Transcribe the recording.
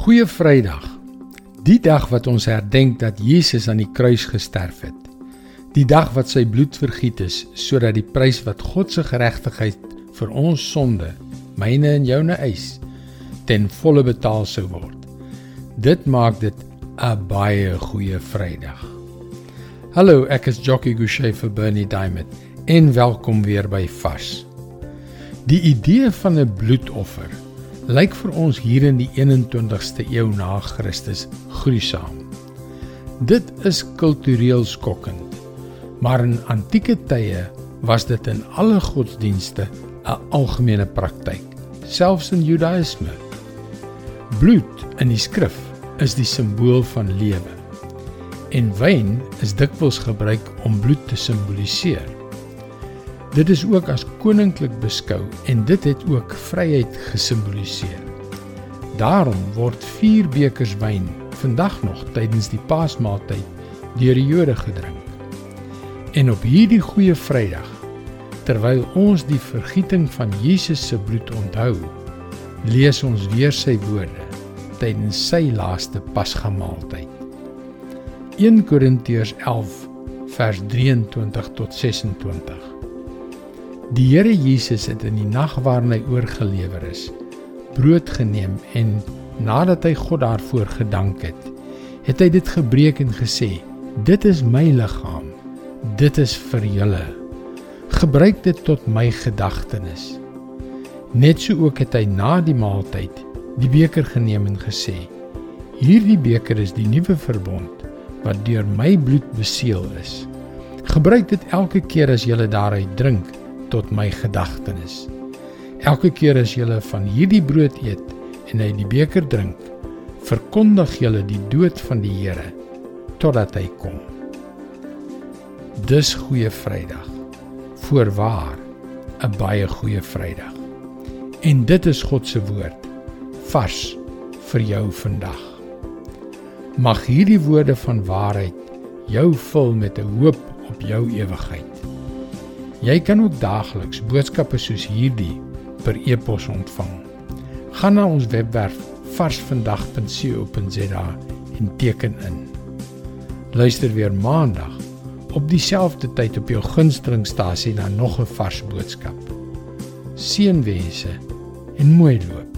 Goeie Vrydag. Die dag wat ons herdenk dat Jesus aan die kruis gesterf het. Die dag wat sy bloed vergiet is sodat die prys wat God se geregtigheid vir ons sonde, myne en joune eis, ten volle betaal sou word. Dit maak dit 'n baie goeie Vrydag. Hallo, ek is Jockey Gouchee vir Bernie Diamond en welkom weer by Vars. Die idee van 'n bloedoffer lyk vir ons hier in die 21ste eeu na Christus gruisam. Dit is kultureel skokkend, maar in antieke tye was dit in alle godsdienste 'n algemene praktyk, selfs in Judaïsme. Bloed in die skrif is die simbool van lewe. En wyn is dikwels gebruik om bloed te simboliseer. Dit is ook as koninklik beskou en dit het ook vryheid gesimboliseer. Daarom word 4 bekers wyn vandag nog tydens die Paasmaaltyd deur die Jode gedrink. En op hierdie goeie Vrydag, terwyl ons die vergieting van Jesus se bloed onthou, lees ons weer sy woorde tydens sy laaste Pasgamaaltyd. 1 Korintiërs 11 vers 23 tot 26. Die Here Jesus het in die nag waarin hy oorgelewer is, brood geneem en nadat hy God daarvoor gedank het, het hy dit gebreek en gesê: "Dit is my liggaam. Dit is vir julle. Gebruik dit tot my gedagtenis." Net so ook het hy na die maaltyd die beker geneem en gesê: "Hierdie beker is die nuwe verbond wat deur my bloed beseël is. Gebruik dit elke keer as jy daaruit drink." Tot my gedagtenis. Elke keer as jy van hierdie brood eet en uit die beker drink, verkondig jy die dood van die Here totdat hy kom. Dis goeie Vrydag. Voorwaar 'n baie goeie Vrydag. En dit is God se woord vars vir jou vandag. Mag hierdie woorde van waarheid jou vul met 'n hoop op jou ewigheid. Jy kan ook daagliks boodskappe soos hierdie per e-pos ontvang. Gaan na ons webwerf varsvandag.co.za en teken in. Luister weer maandag op dieselfde tyd op jou gunstelingstasie na nog 'n vars boodskap. Seënwense en mooi loop.